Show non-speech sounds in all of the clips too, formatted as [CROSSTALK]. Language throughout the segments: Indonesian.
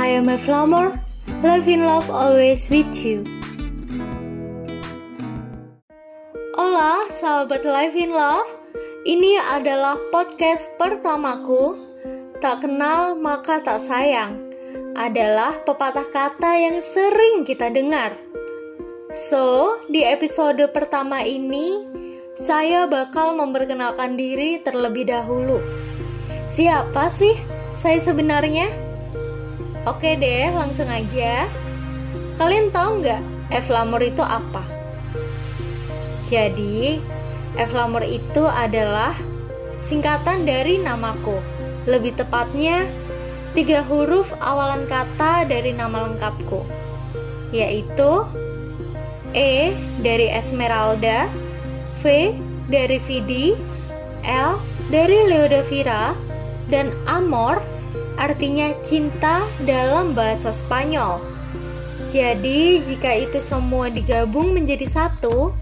I am a flower, live in love always with you. Hola, sahabat Live in Love. Ini adalah podcast pertamaku. Tak kenal maka tak sayang. Adalah pepatah kata yang sering kita dengar. So, di episode pertama ini, saya bakal memperkenalkan diri terlebih dahulu. Siapa sih saya sebenarnya? Oke deh, langsung aja. Kalian tahu nggak Evlamor itu apa? Jadi, Evlamor itu adalah singkatan dari namaku. Lebih tepatnya, tiga huruf awalan kata dari nama lengkapku, yaitu E dari Esmeralda, V dari Vidi, L dari Leodavira, dan Amor artinya cinta dalam bahasa Spanyol. Jadi, jika itu semua digabung menjadi satu,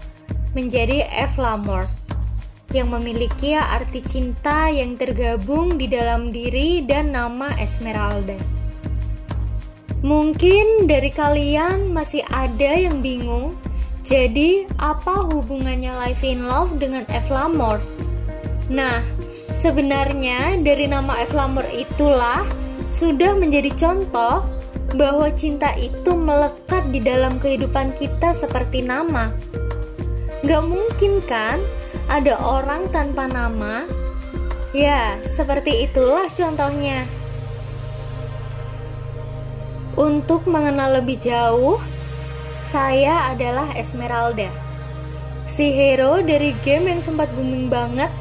menjadi Evlamor yang memiliki arti cinta yang tergabung di dalam diri dan nama Esmeralda. Mungkin dari kalian masih ada yang bingung, jadi apa hubungannya Life in Love dengan Evlamor? Nah, sebenarnya dari nama Evlamor itulah sudah menjadi contoh bahwa cinta itu melekat di dalam kehidupan kita seperti nama. Gak mungkin kan ada orang tanpa nama? Ya, seperti itulah contohnya. Untuk mengenal lebih jauh, saya adalah Esmeralda. Si hero dari game yang sempat booming banget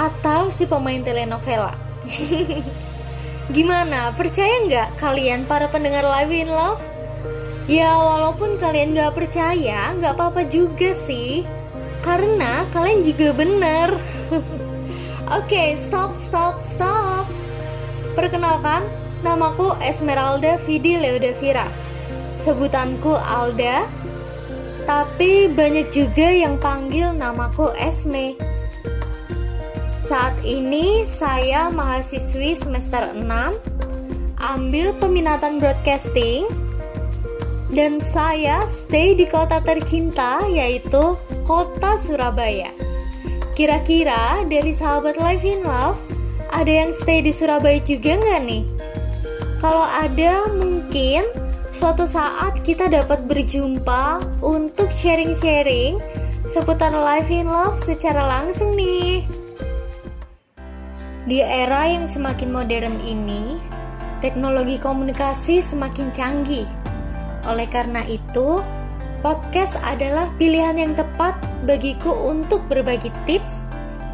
atau si pemain telenovela. [LAUGHS] Gimana, percaya nggak kalian para pendengar Live in Love? Ya, walaupun kalian nggak percaya, nggak apa-apa juga sih. Karena kalian juga bener. [LAUGHS] Oke, okay, stop, stop, stop. Perkenalkan, namaku Esmeralda Vidi Leodavira. Sebutanku Alda, tapi banyak juga yang panggil namaku Esme. Saat ini saya mahasiswi semester 6 ambil peminatan broadcasting dan saya stay di kota tercinta yaitu kota Surabaya. Kira-kira dari sahabat Live in Love ada yang stay di Surabaya juga nggak nih? Kalau ada mungkin suatu saat kita dapat berjumpa untuk sharing-sharing seputar Live in Love secara langsung nih. Di era yang semakin modern ini, teknologi komunikasi semakin canggih. Oleh karena itu, podcast adalah pilihan yang tepat bagiku untuk berbagi tips,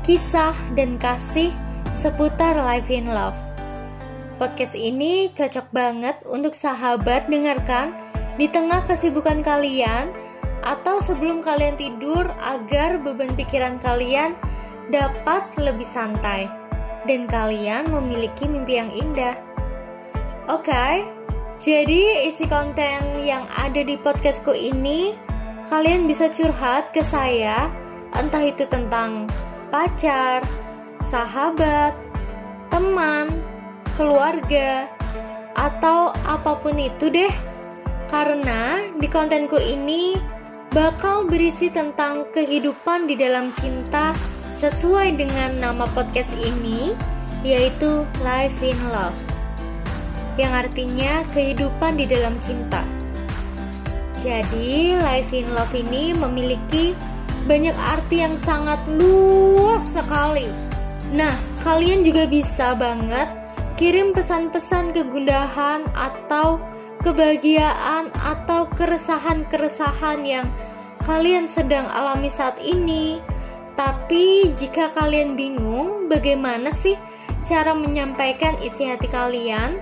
kisah, dan kasih seputar Life in Love. Podcast ini cocok banget untuk sahabat dengarkan di tengah kesibukan kalian atau sebelum kalian tidur agar beban pikiran kalian dapat lebih santai dan kalian memiliki mimpi yang indah. Oke, okay, jadi isi konten yang ada di podcastku ini kalian bisa curhat ke saya, entah itu tentang pacar, sahabat, teman, keluarga, atau apa pun itu deh. Karena di kontenku ini bakal berisi tentang kehidupan di dalam cinta sesuai dengan nama podcast ini, yaitu Life in Love, yang artinya kehidupan di dalam cinta. Jadi, Life in Love ini memiliki banyak arti yang sangat luas sekali. Nah, kalian juga bisa banget kirim pesan-pesan kegundahan atau kebahagiaan atau keresahan-keresahan yang kalian sedang alami saat ini tapi jika kalian bingung bagaimana sih cara menyampaikan isi hati kalian,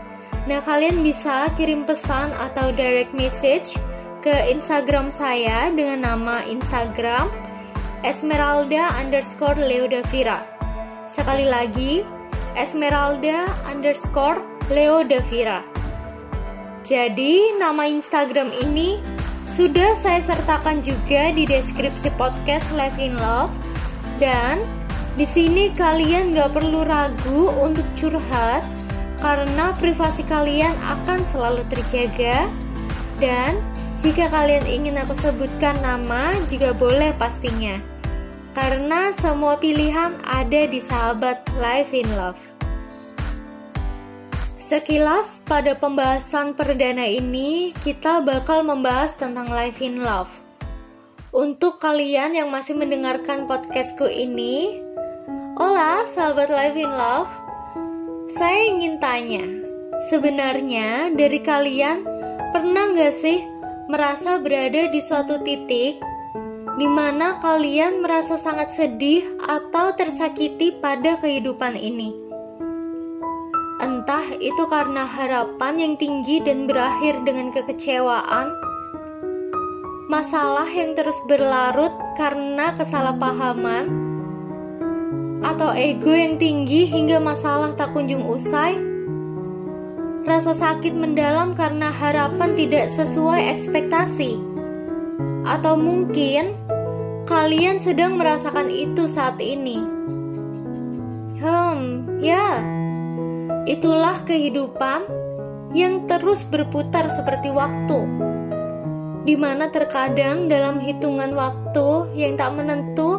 nah kalian bisa kirim pesan atau direct message ke Instagram saya dengan nama Instagram Esmeralda underscore Leodavira. Sekali lagi, Esmeralda underscore Leodavira. Jadi, nama Instagram ini sudah saya sertakan juga di deskripsi podcast Live in Love dan di sini kalian gak perlu ragu untuk curhat karena privasi kalian akan selalu terjaga dan jika kalian ingin aku sebutkan nama juga boleh pastinya karena semua pilihan ada di sahabat Life in Love. Sekilas pada pembahasan perdana ini kita bakal membahas tentang Life in Love. Untuk kalian yang masih mendengarkan podcastku ini, Hola sahabat Life in Love, saya ingin tanya, sebenarnya dari kalian pernah nggak sih merasa berada di suatu titik di mana kalian merasa sangat sedih atau tersakiti pada kehidupan ini? Entah itu karena harapan yang tinggi dan berakhir dengan kekecewaan, masalah yang terus berlarut karena kesalahpahaman atau ego yang tinggi hingga masalah tak kunjung usai? Rasa sakit mendalam karena harapan tidak sesuai ekspektasi, atau mungkin kalian sedang merasakan itu saat ini. Hmm, ya, itulah kehidupan yang terus berputar seperti waktu, di mana terkadang dalam hitungan waktu yang tak menentu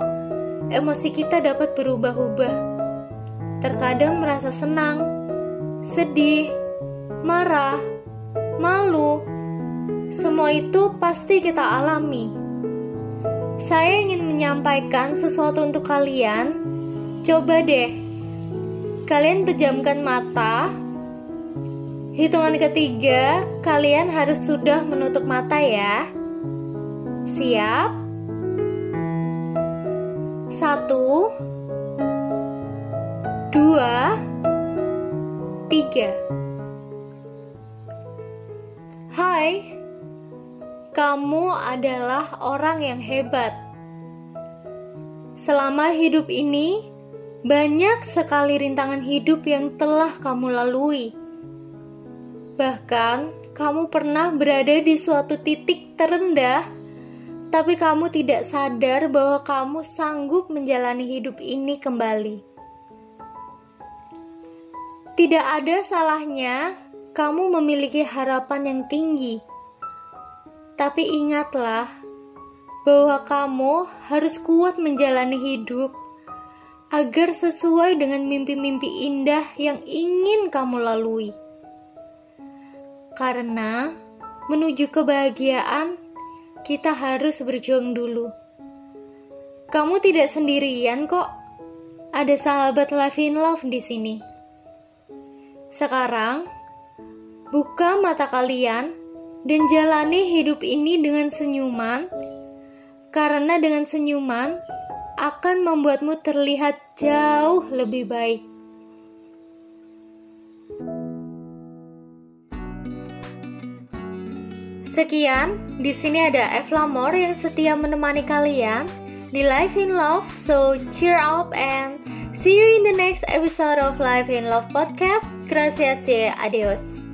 emosi kita dapat berubah-ubah. Terkadang merasa senang, sedih, marah, malu. Semua itu pasti kita alami. Saya ingin menyampaikan sesuatu untuk kalian. Coba deh, kalian pejamkan mata. Hitungan ketiga, kalian harus sudah menutup mata ya. Siap? Satu, dua, tiga. Hai, kamu adalah orang yang hebat. Selama hidup ini, banyak sekali rintangan hidup yang telah kamu lalui. Bahkan, kamu pernah berada di suatu titik terendah tapi kamu tidak sadar bahwa kamu sanggup menjalani hidup ini kembali. Tidak ada salahnya kamu memiliki harapan yang tinggi, tapi ingatlah bahwa kamu harus kuat menjalani hidup agar sesuai dengan mimpi-mimpi indah yang ingin kamu lalui. Karena menuju kebahagiaan kita harus berjuang dulu. Kamu tidak sendirian kok. Ada sahabat Life in Love di sini. Sekarang, buka mata kalian dan jalani hidup ini dengan senyuman, karena dengan senyuman akan membuatmu terlihat jauh lebih baik. Sekian, di sini ada Evlamor yang setia menemani kalian di Life in Love. So cheer up and see you in the next episode of Life in Love podcast. Gracias adios.